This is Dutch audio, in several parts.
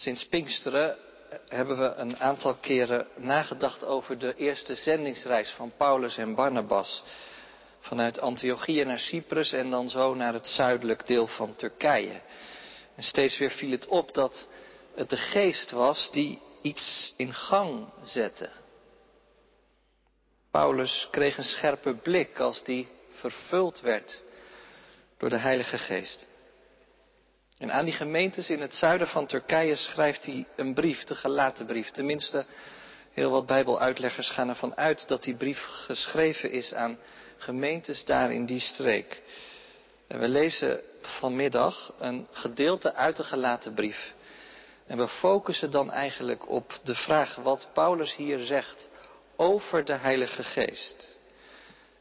Sinds Pinksteren hebben we een aantal keren nagedacht over de eerste zendingsreis van Paulus en Barnabas. Vanuit Antiochië naar Cyprus en dan zo naar het zuidelijk deel van Turkije. En steeds weer viel het op dat het de geest was die iets in gang zette. Paulus kreeg een scherpe blik als die vervuld werd door de Heilige Geest. En aan die gemeentes in het zuiden van Turkije schrijft hij een brief, de gelaten brief. Tenminste, heel wat Bijbeluitleggers gaan ervan uit dat die brief geschreven is aan gemeentes daar in die streek. En we lezen vanmiddag een gedeelte uit de gelaten brief. En we focussen dan eigenlijk op de vraag wat Paulus hier zegt over de Heilige Geest.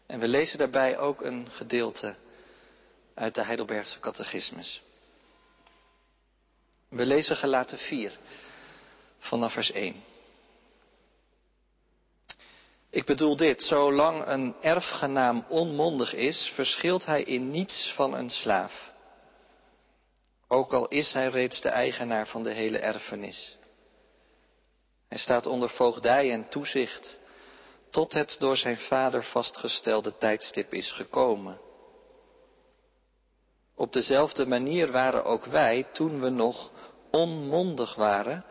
En we lezen daarbij ook een gedeelte uit de Heidelbergse catechismus. We lezen gelaten 4 vanaf vers 1. Ik bedoel dit, zolang een erfgenaam onmondig is, verschilt hij in niets van een slaaf. Ook al is hij reeds de eigenaar van de hele erfenis. Hij staat onder voogdij en toezicht tot het door zijn vader vastgestelde tijdstip is gekomen. Op dezelfde manier waren ook wij, toen we nog onmondig waren,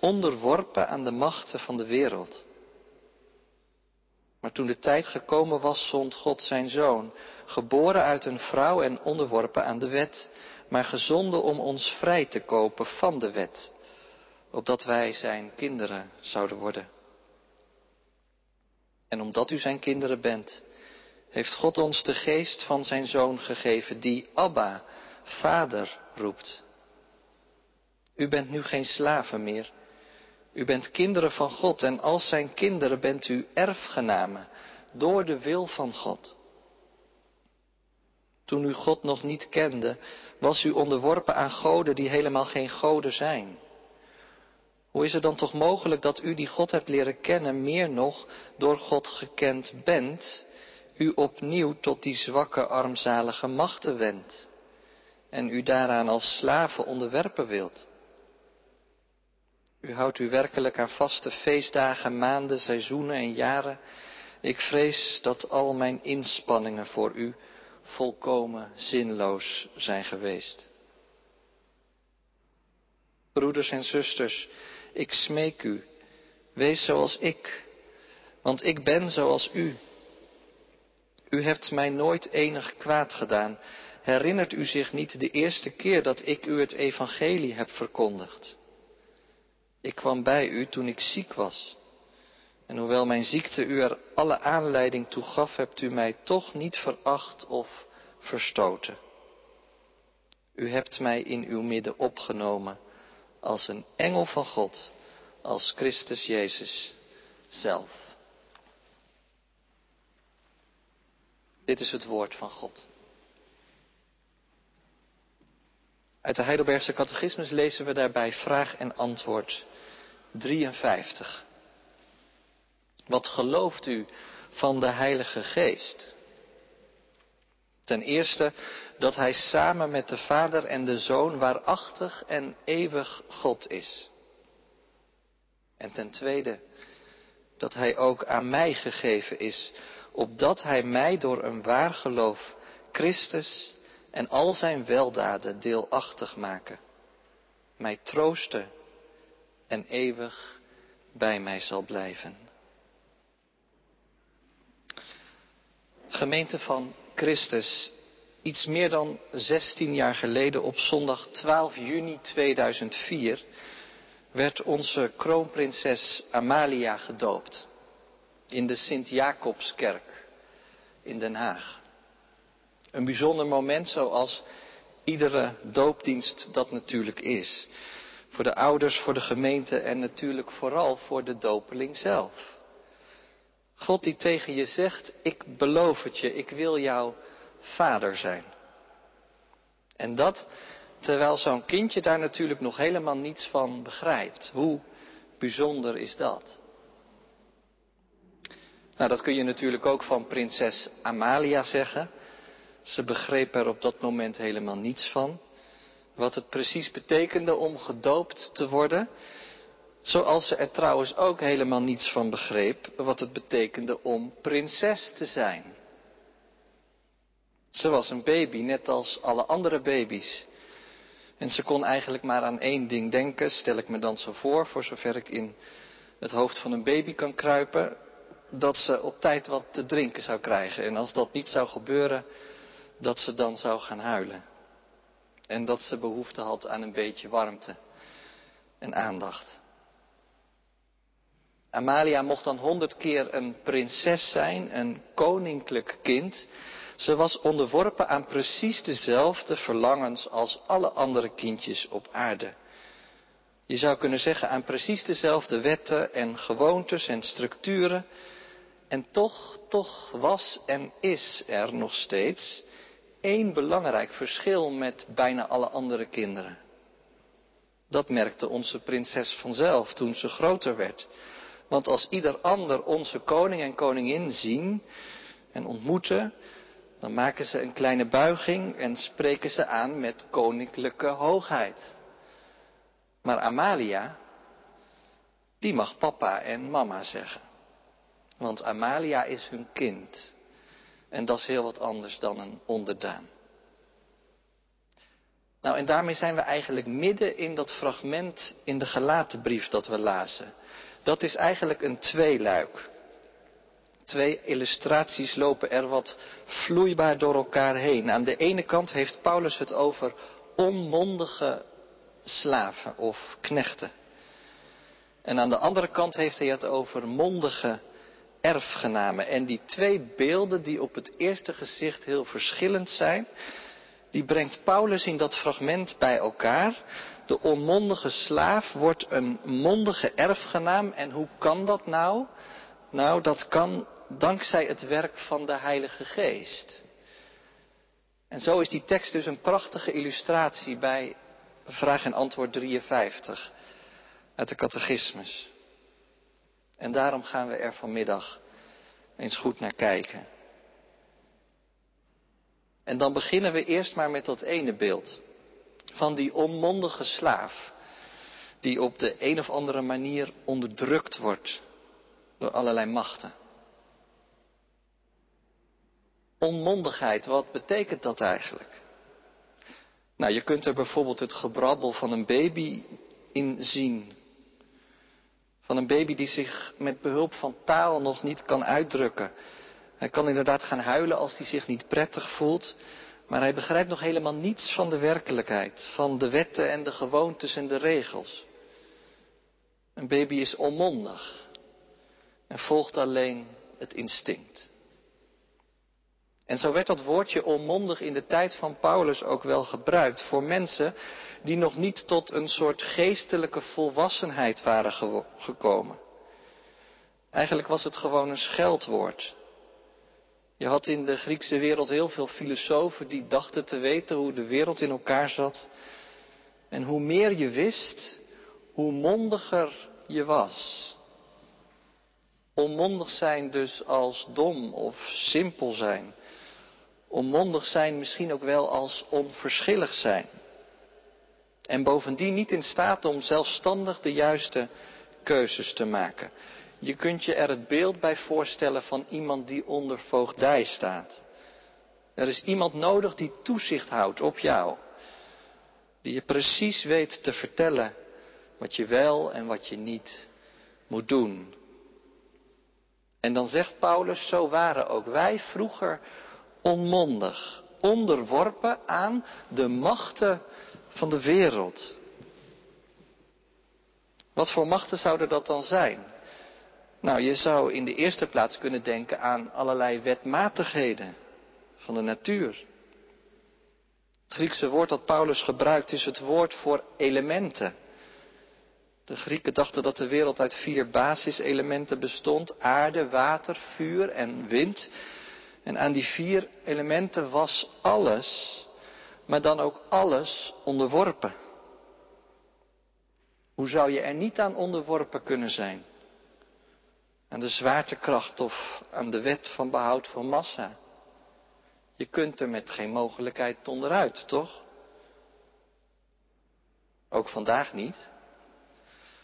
onderworpen aan de machten van de wereld. Maar toen de tijd gekomen was, zond God zijn zoon, geboren uit een vrouw en onderworpen aan de wet, maar gezonden om ons vrij te kopen van de wet, opdat wij zijn kinderen zouden worden. En omdat u zijn kinderen bent, heeft God ons de geest van zijn zoon gegeven, die Abba, Vader, roept. U bent nu geen slaven meer. U bent kinderen van God en als zijn kinderen bent u erfgenamen door de wil van God. Toen u God nog niet kende, was u onderworpen aan goden die helemaal geen goden zijn. Hoe is het dan toch mogelijk dat u die God hebt leren kennen, meer nog door God gekend bent, u opnieuw tot die zwakke, armzalige machten wendt en u daaraan als slaven onderwerpen wilt? U houdt u werkelijk aan vaste feestdagen, maanden, seizoenen en jaren. Ik vrees dat al mijn inspanningen voor u volkomen zinloos zijn geweest. Broeders en zusters, ik smeek u, wees zoals ik, want ik ben zoals u. U hebt mij nooit enig kwaad gedaan. Herinnert u zich niet de eerste keer dat ik u het evangelie heb verkondigd? Ik kwam bij u toen ik ziek was. En hoewel mijn ziekte u er alle aanleiding toe gaf, hebt u mij toch niet veracht of verstoten. U hebt mij in uw midden opgenomen als een engel van God, als Christus Jezus zelf. Dit is het woord van God. Uit de Heidelbergse catechismus lezen we daarbij vraag en antwoord 53. Wat gelooft u van de Heilige Geest? Ten eerste dat Hij samen met de Vader en de Zoon waarachtig en eeuwig God is. En ten tweede dat Hij ook aan mij gegeven is, opdat Hij mij door een waar geloof Christus en al Zijn weldaden deelachtig maken, mij troosten en eeuwig bij mij zal blijven. Gemeente van Christus, iets meer dan 16 jaar geleden op zondag 12 juni 2004 werd onze kroonprinses Amalia gedoopt in de Sint-Jacobskerk in Den Haag. Een bijzonder moment zoals iedere doopdienst dat natuurlijk is. Voor de ouders, voor de gemeente en natuurlijk vooral voor de dopeling zelf. God die tegen je zegt, ik beloof het je, ik wil jouw vader zijn. En dat terwijl zo'n kindje daar natuurlijk nog helemaal niets van begrijpt. Hoe bijzonder is dat? Nou, dat kun je natuurlijk ook van prinses Amalia zeggen. Ze begreep er op dat moment helemaal niets van. Wat het precies betekende om gedoopt te worden. Zoals ze er trouwens ook helemaal niets van begreep wat het betekende om prinses te zijn. Ze was een baby, net als alle andere baby's. En ze kon eigenlijk maar aan één ding denken, stel ik me dan zo voor, voor zover ik in het hoofd van een baby kan kruipen, dat ze op tijd wat te drinken zou krijgen. En als dat niet zou gebeuren, dat ze dan zou gaan huilen. En dat ze behoefte had aan een beetje warmte en aandacht. Amalia mocht dan honderd keer een prinses zijn, een koninklijk kind. Ze was onderworpen aan precies dezelfde verlangens als alle andere kindjes op aarde. Je zou kunnen zeggen aan precies dezelfde wetten en gewoontes en structuren. En toch, toch was en is er nog steeds één belangrijk verschil met bijna alle andere kinderen. Dat merkte onze prinses vanzelf toen ze groter werd. Want als ieder ander onze koning en koningin zien en ontmoeten, dan maken ze een kleine buiging en spreken ze aan met koninklijke hoogheid. Maar Amalia, die mag papa en mama zeggen. Want Amalia is hun kind. En dat is heel wat anders dan een onderdaan. Nou, en daarmee zijn we eigenlijk midden in dat fragment in de gelaten brief dat we lazen. Dat is eigenlijk een tweeluik. Twee illustraties lopen er wat vloeibaar door elkaar heen. Aan de ene kant heeft Paulus het over onmondige slaven of knechten. En aan de andere kant heeft hij het over mondige erfgenamen. En die twee beelden die op het eerste gezicht heel verschillend zijn, die brengt Paulus in dat fragment bij elkaar. De onmondige slaaf wordt een mondige erfgenaam. En hoe kan dat nou? Nou, dat kan dankzij het werk van de Heilige Geest. En zo is die tekst dus een prachtige illustratie bij vraag en antwoord 53 uit de catechismus. En daarom gaan we er vanmiddag eens goed naar kijken. En dan beginnen we eerst maar met dat ene beeld van die onmondige slaaf die op de een of andere manier onderdrukt wordt door allerlei machten. Onmondigheid, wat betekent dat eigenlijk? Nou, je kunt er bijvoorbeeld het gebrabbel van een baby in zien. Van een baby die zich met behulp van taal nog niet kan uitdrukken. Hij kan inderdaad gaan huilen als hij zich niet prettig voelt. Maar hij begrijpt nog helemaal niets van de werkelijkheid, van de wetten en de gewoontes en de regels. Een baby is onmondig en volgt alleen het instinct. En zo werd dat woordje onmondig in de tijd van Paulus ook wel gebruikt voor mensen die nog niet tot een soort geestelijke volwassenheid waren gekomen. Eigenlijk was het gewoon een scheldwoord. Je had in de Griekse wereld heel veel filosofen die dachten te weten hoe de wereld in elkaar zat. En hoe meer je wist, hoe mondiger je was. Onmondig zijn dus als dom of simpel zijn. Onmondig zijn misschien ook wel als onverschillig zijn. En bovendien niet in staat om zelfstandig de juiste keuzes te maken. Je kunt je er het beeld bij voorstellen van iemand die onder voogdij staat. Er is iemand nodig die toezicht houdt op jou. Die je precies weet te vertellen wat je wel en wat je niet moet doen. En dan zegt Paulus, zo waren ook wij vroeger onmondig, onderworpen aan de machten van de wereld. Wat voor machten zouden dat dan zijn? Nou, je zou in de eerste plaats kunnen denken aan allerlei wetmatigheden van de natuur. Het Griekse woord dat Paulus gebruikt is het woord voor elementen. De Grieken dachten dat de wereld uit vier basiselementen bestond: aarde, water, vuur en wind. En aan die vier elementen was alles, maar dan ook alles onderworpen. Hoe zou je er niet aan onderworpen kunnen zijn? Aan de zwaartekracht of aan de wet van behoud van massa. Je kunt er met geen mogelijkheid onderuit, toch? Ook vandaag niet.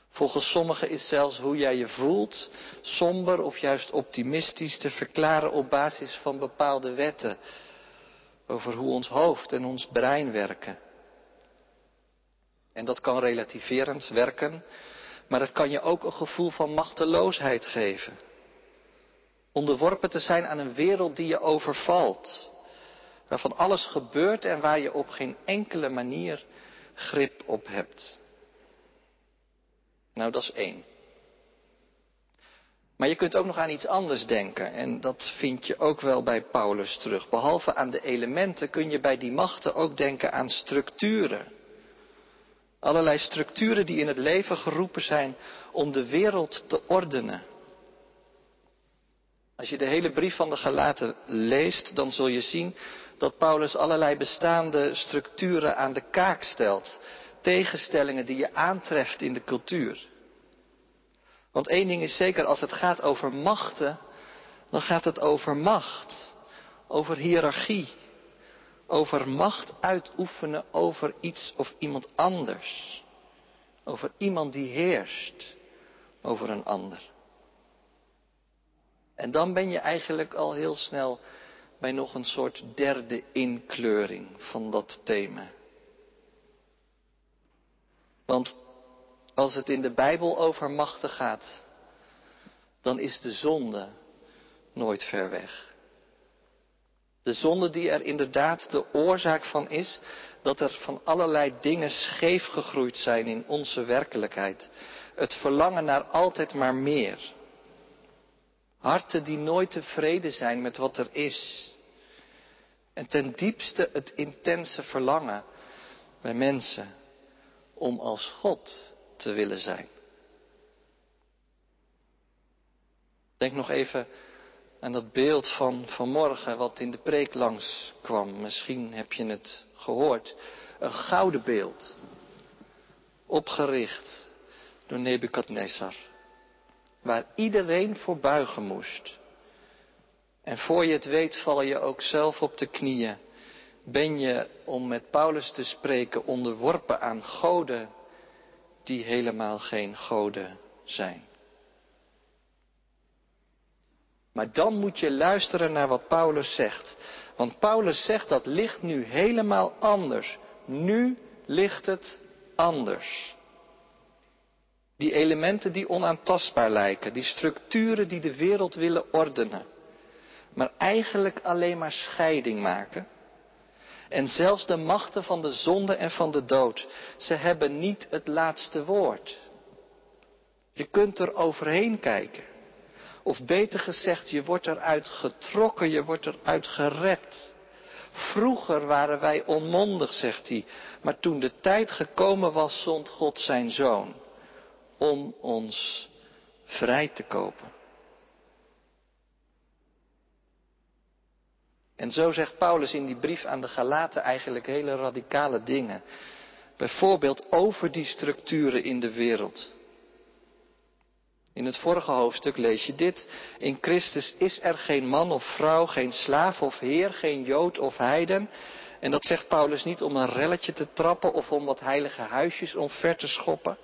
Volgens sommigen is zelfs hoe jij je voelt, somber of juist optimistisch, te verklaren op basis van bepaalde wetten over hoe ons hoofd en ons brein werken. En dat kan relativerend werken, maar het kan je ook een gevoel van machteloosheid geven. Onderworpen te zijn aan een wereld die je overvalt, waarvan alles gebeurt en waar je op geen enkele manier grip op hebt. Nou, dat is één. Maar je kunt ook nog aan iets anders denken. En dat vind je ook wel bij Paulus terug. Behalve aan de elementen kun je bij die machten ook denken aan structuren. Allerlei structuren die in het leven geroepen zijn om de wereld te ordenen. Als je de hele brief van de Galaten leest, dan zul je zien dat Paulus allerlei bestaande structuren aan de kaak stelt. Tegenstellingen die je aantreft in de cultuur. Want één ding is zeker, als het gaat over machten, dan gaat het over macht, over hiërarchie, over macht uitoefenen over iets of iemand anders, over iemand die heerst over een ander. En dan ben je eigenlijk al heel snel bij nog een soort derde inkleuring van dat thema. Want als het in de Bijbel over machten gaat, dan is de zonde nooit ver weg. De zonde die er inderdaad de oorzaak van is dat er van allerlei dingen scheef gegroeid zijn in onze werkelijkheid. Het verlangen naar altijd maar meer. Harten die nooit tevreden zijn met wat er is. En ten diepste het intense verlangen bij mensen om als God te willen zijn. Denk nog even aan dat beeld van vanmorgen wat in de preek langs kwam. Misschien heb je het gehoord. Een gouden beeld. Opgericht door Nebukadnezar. Waar iedereen voor buigen moest. En voor je het weet val je ook zelf op de knieën. Ben je, om met Paulus te spreken, onderworpen aan goden die helemaal geen goden zijn. Maar dan moet je luisteren naar wat Paulus zegt. Want Paulus zegt dat ligt nu helemaal anders. Nu ligt het anders. Die elementen die onaantastbaar lijken, die structuren die de wereld willen ordenen, maar eigenlijk alleen maar scheiding maken. En zelfs de machten van de zonde en van de dood, ze hebben niet het laatste woord. Je kunt er overheen kijken. Of beter gezegd, je wordt eruit getrokken, je wordt eruit gered. Vroeger waren wij onmondig, zegt hij, maar toen de tijd gekomen was, zond God zijn zoon om ons vrij te kopen. En zo zegt Paulus in die brief aan de Galaten eigenlijk hele radicale dingen. Bijvoorbeeld over die structuren in de wereld. In het vorige hoofdstuk lees je dit. In Christus is er geen man of vrouw, geen slaaf of heer, geen jood of heiden. En dat zegt Paulus niet om een relletje te trappen of om wat heilige huisjes omver te schoppen.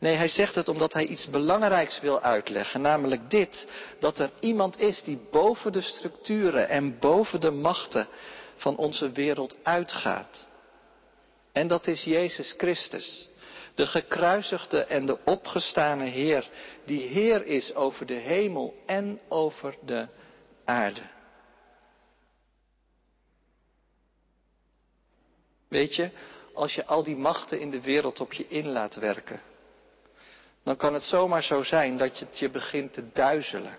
Nee, hij zegt het omdat hij iets belangrijks wil uitleggen, namelijk dit, dat er iemand is die boven de structuren en boven de machten van onze wereld uitgaat. En dat is Jezus Christus, de gekruisigde en de opgestane Heer, die Heer is over de hemel en over de aarde. Weet je, als je al die machten in de wereld op je in laat werken, dan kan het zomaar zo zijn dat het je begint te duizelen.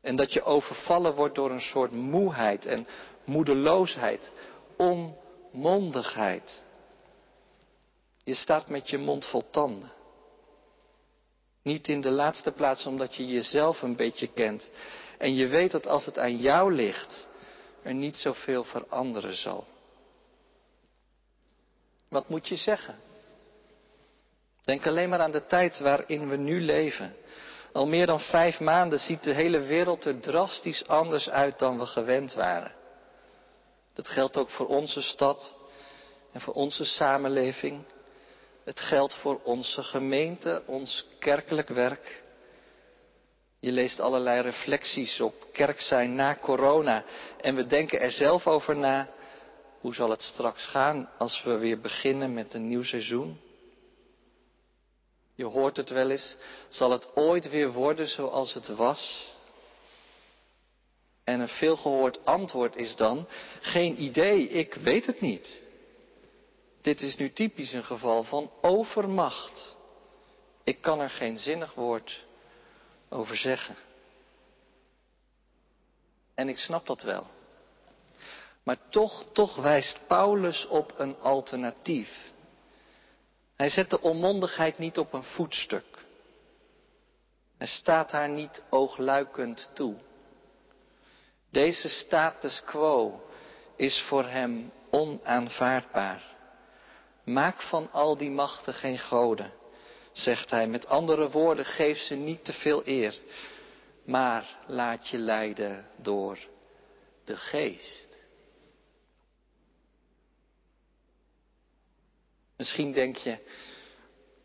En dat je overvallen wordt door een soort moeheid en moedeloosheid, onmondigheid. Je staat met je mond vol tanden. Niet in de laatste plaats omdat je jezelf een beetje kent en je weet dat als het aan jou ligt, er niet zoveel veranderen zal. Wat moet je zeggen? Denk alleen maar aan de tijd waarin we nu leven. Al meer dan vijf maanden ziet de hele wereld er drastisch anders uit dan we gewend waren. Dat geldt ook voor onze stad en voor onze samenleving. Het geldt voor onze gemeente, ons kerkelijk werk. Je leest allerlei reflecties op kerk zijn na corona en we denken er zelf over na. Hoe zal het straks gaan als we weer beginnen met een nieuw seizoen? Je hoort het wel eens, zal het ooit weer worden zoals het was? En een veelgehoord antwoord is dan, geen idee, ik weet het niet. Dit is nu typisch een geval van overmacht. Ik kan er geen zinnig woord over zeggen. En ik snap dat wel. Maar toch, toch wijst Paulus op een alternatief. Hij zet de onmondigheid niet op een voetstuk. Hij staat haar niet oogluikend toe. Deze status quo is voor hem onaanvaardbaar. Maak van al die machten geen goden, zegt hij. Met andere woorden, geef ze niet te veel eer, maar laat je leiden door de geest. Misschien denk je,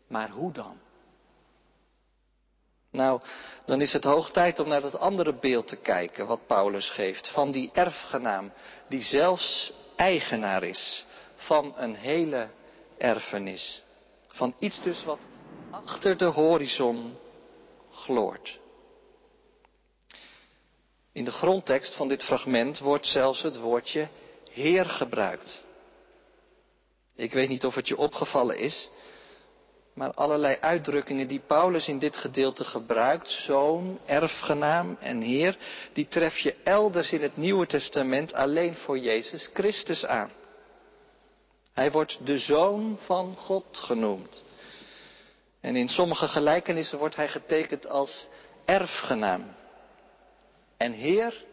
maar hoe dan? Nou, dan is het hoog tijd om naar dat andere beeld te kijken wat Paulus geeft. Van die erfgenaam, die zelfs eigenaar is van een hele erfenis. Van iets dus wat achter de horizon gloort. In de grondtekst van dit fragment wordt zelfs het woordje Heer gebruikt. Ik weet niet of het je opgevallen is, maar allerlei uitdrukkingen die Paulus in dit gedeelte gebruikt, zoon, erfgenaam en heer, die tref je elders in het Nieuwe Testament alleen voor Jezus Christus aan. Hij wordt de zoon van God genoemd. En in sommige gelijkenissen wordt hij getekend als erfgenaam. En heer,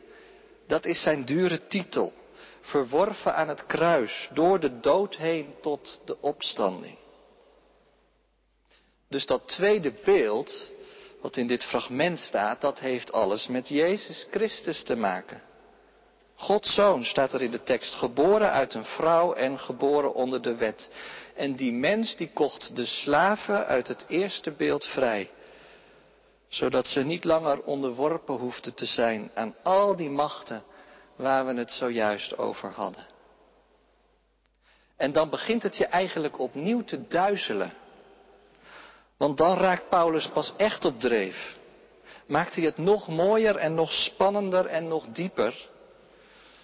dat is zijn dure titel verworven aan het kruis, door de dood heen tot de opstanding. Dus dat tweede beeld, wat in dit fragment staat, dat heeft alles met Jezus Christus te maken. Gods zoon staat er in de tekst, geboren uit een vrouw en geboren onder de wet. En die mens die kocht de slaven uit het eerste beeld vrij, zodat ze niet langer onderworpen hoefden te zijn aan al die machten waar we het zojuist over hadden. En dan begint het je eigenlijk opnieuw te duizelen. Want dan raakt Paulus pas echt op dreef. Maakt hij het nog mooier en nog spannender en nog dieper.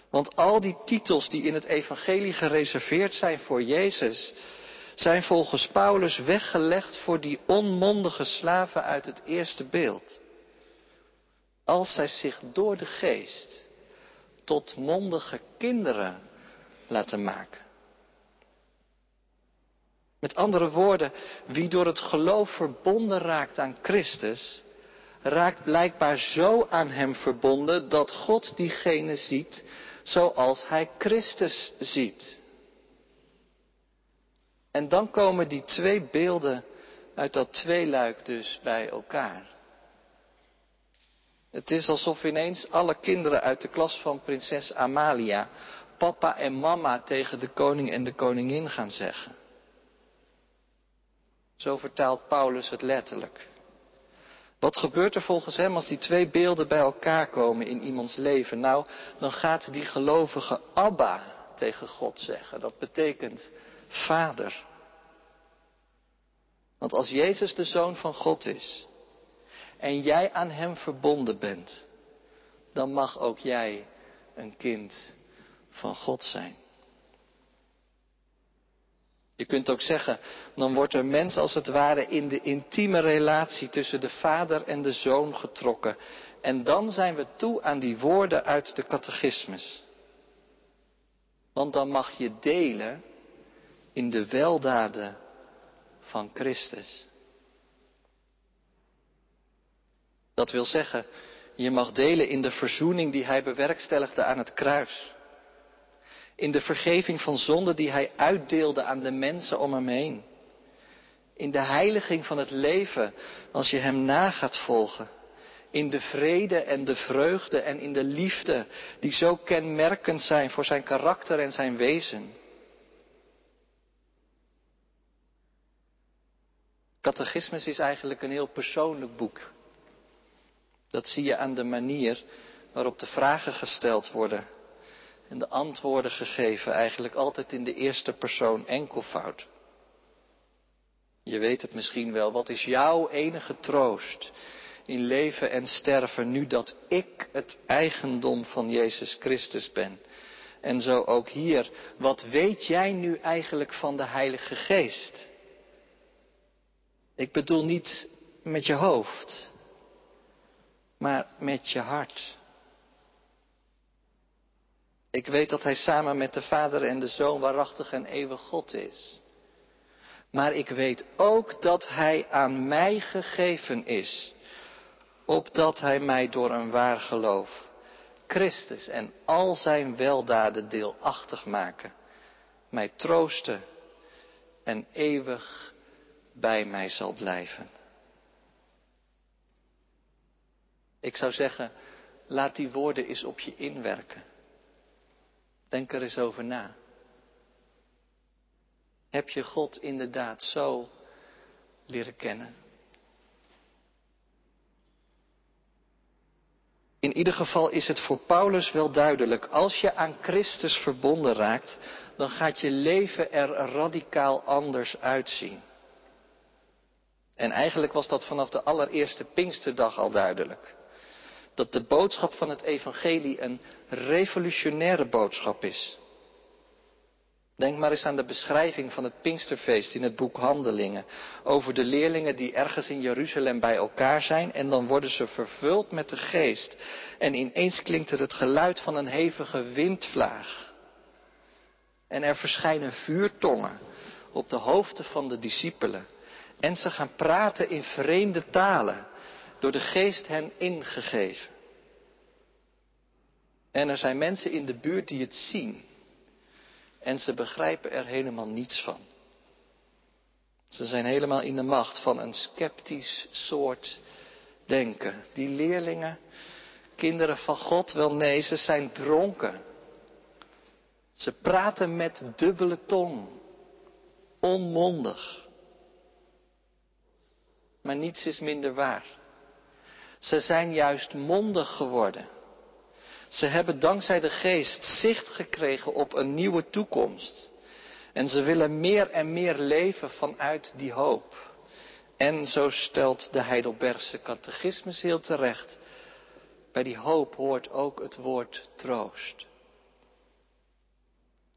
Want al die titels die in het evangelie gereserveerd zijn voor Jezus, zijn volgens Paulus weggelegd voor die onmondige slaven uit het eerste beeld. Als zij zich door de geest tot mondige kinderen laten maken. Met andere woorden, wie door het geloof verbonden raakt aan Christus, raakt blijkbaar zo aan Hem verbonden dat God diegene ziet zoals Hij Christus ziet. En dan komen die twee beelden uit dat tweeluik dus bij elkaar. Het is alsof ineens alle kinderen uit de klas van prinses Amalia papa en mama tegen de koning en de koningin gaan zeggen. Zo vertaalt Paulus het letterlijk. Wat gebeurt er volgens hem als die twee beelden bij elkaar komen in iemands leven? Nou, dan gaat die gelovige Abba tegen God zeggen. Dat betekent vader. Want als Jezus de zoon van God is, en jij aan Hem verbonden bent, dan mag ook jij een kind van God zijn. Je kunt ook zeggen, dan wordt er mens als het ware in de intieme relatie tussen de vader en de zoon getrokken. En dan zijn we toe aan die woorden uit de catechismus. Want dan mag je delen in de weldaden van Christus. Dat wil zeggen, je mag delen in de verzoening die hij bewerkstelligde aan het kruis. In de vergeving van zonden die hij uitdeelde aan de mensen om hem heen. In de heiliging van het leven als je hem na gaat volgen. In de vrede en de vreugde en in de liefde die zo kenmerkend zijn voor zijn karakter en zijn wezen. Catechismus is eigenlijk een heel persoonlijk boek. Dat zie je aan de manier waarop de vragen gesteld worden en de antwoorden gegeven, eigenlijk altijd in de eerste persoon enkelvoud. Je weet het misschien wel, wat is jouw enige troost in leven en sterven nu dat ik het eigendom van Jezus Christus ben? En zo ook hier, wat weet jij nu eigenlijk van de Heilige Geest? Ik bedoel niet met je hoofd, maar met je hart. Ik weet dat Hij samen met de Vader en de Zoon waarachtig en eeuwig God is. Maar ik weet ook dat Hij aan mij gegeven is, opdat Hij mij door een waar geloof Christus en al Zijn weldaden deelachtig maken, mij troosten en eeuwig bij mij zal blijven. Ik zou zeggen, laat die woorden eens op je inwerken. Denk er eens over na. Heb je God inderdaad zo leren kennen? In ieder geval is het voor Paulus wel duidelijk, als je aan Christus verbonden raakt, dan gaat je leven er radicaal anders uitzien. En eigenlijk was dat vanaf de allereerste Pinksterdag al duidelijk. Dat de boodschap van het evangelie een revolutionaire boodschap is. Denk maar eens aan de beschrijving van het Pinksterfeest in het boek Handelingen. Over de leerlingen die ergens in Jeruzalem bij elkaar zijn en dan worden ze vervuld met de geest. En ineens klinkt er het geluid van een hevige windvlaag. En er verschijnen vuurtongen op de hoofden van de discipelen. En ze gaan praten in vreemde talen, door de geest hen ingegeven. En er zijn mensen in de buurt die het zien. En ze begrijpen er helemaal niets van. Ze zijn helemaal in de macht van een sceptisch soort denken. Die leerlingen, kinderen van God, wel nee, ze zijn dronken. Ze praten met dubbele tong, onmondig. Maar niets is minder waar. Ze zijn juist mondig geworden. Ze hebben dankzij de geest zicht gekregen op een nieuwe toekomst. En ze willen meer en meer leven vanuit die hoop. En zo stelt de Heidelbergse catechismus heel terecht. Bij die hoop hoort ook het woord troost.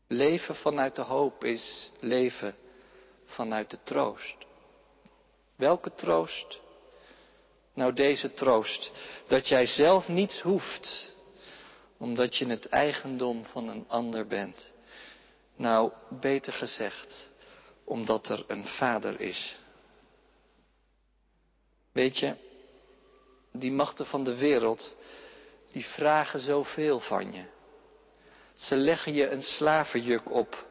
Leven vanuit de hoop is leven vanuit de troost. Welke troost? Nou, deze troost. Dat jij zelf niets hoeft omdat je het eigendom van een ander bent. Nou, beter gezegd, omdat er een vader is. Weet je, die machten van de wereld, die vragen zoveel van je. Ze leggen je een slavenjuk op.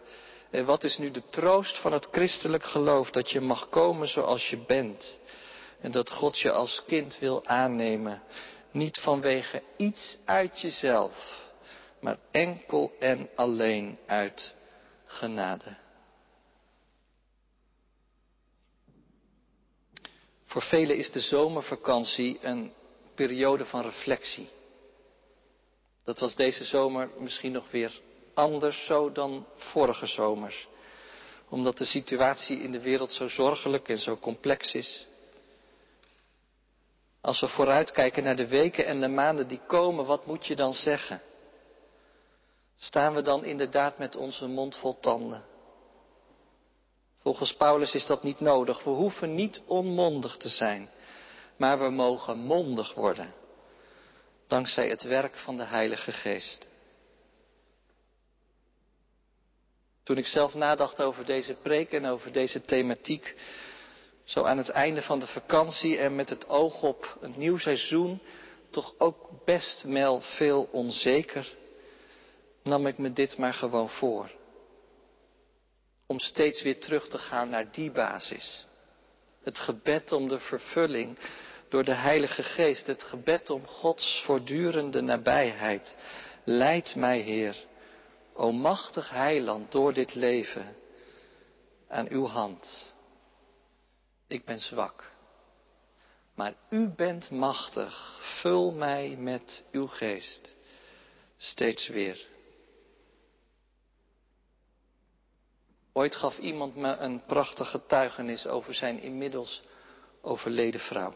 En wat is nu de troost van het christelijk geloof dat je mag komen zoals je bent? En dat God je als kind wil aannemen niet vanwege iets uit jezelf, maar enkel en alleen uit genade. Voor velen is de zomervakantie een periode van reflectie. Dat was deze zomer misschien nog weer anders zo dan vorige zomers. Omdat de situatie in de wereld zo zorgelijk en zo complex is. Als we vooruitkijken naar de weken en de maanden die komen, wat moet je dan zeggen? Staan we dan inderdaad met onze mond vol tanden? Volgens Paulus is dat niet nodig. We hoeven niet onmondig te zijn, maar we mogen mondig worden. Dankzij het werk van de Heilige Geest. Toen ik zelf nadacht over deze preek en over deze thematiek, zo aan het einde van de vakantie en met het oog op een nieuw seizoen, toch ook best wel veel onzeker, nam ik me dit maar gewoon voor. Om steeds weer terug te gaan naar die basis. Het gebed om de vervulling door de Heilige Geest. Het gebed om Gods voortdurende nabijheid. Leid mij, Heer, o machtig heiland, door dit leven aan uw hand. Ik ben zwak. Maar u bent machtig. Vul mij met uw geest. Steeds weer. Ooit gaf iemand me een prachtig getuigenis over zijn inmiddels overleden vrouw.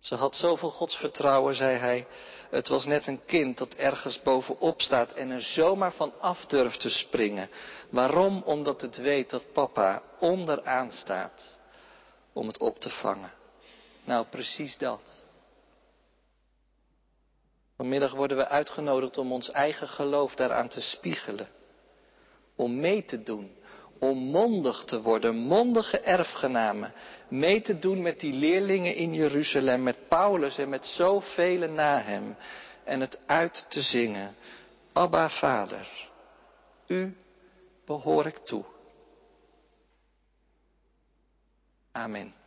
Ze had zoveel godsvertrouwen, zei hij. Het was net een kind dat ergens bovenop staat en er zomaar van af durft te springen. Waarom? Omdat het weet dat papa onderaan staat om het op te vangen. Nou, precies dat. Vanmiddag worden we uitgenodigd om ons eigen geloof daaraan te spiegelen. Om mee te doen om mondig te worden, mondige erfgenamen, mee te doen met die leerlingen in Jeruzalem, met Paulus en met zoveel na hem, en het uit te zingen. Abba Vader, u behoor ik toe. Amen.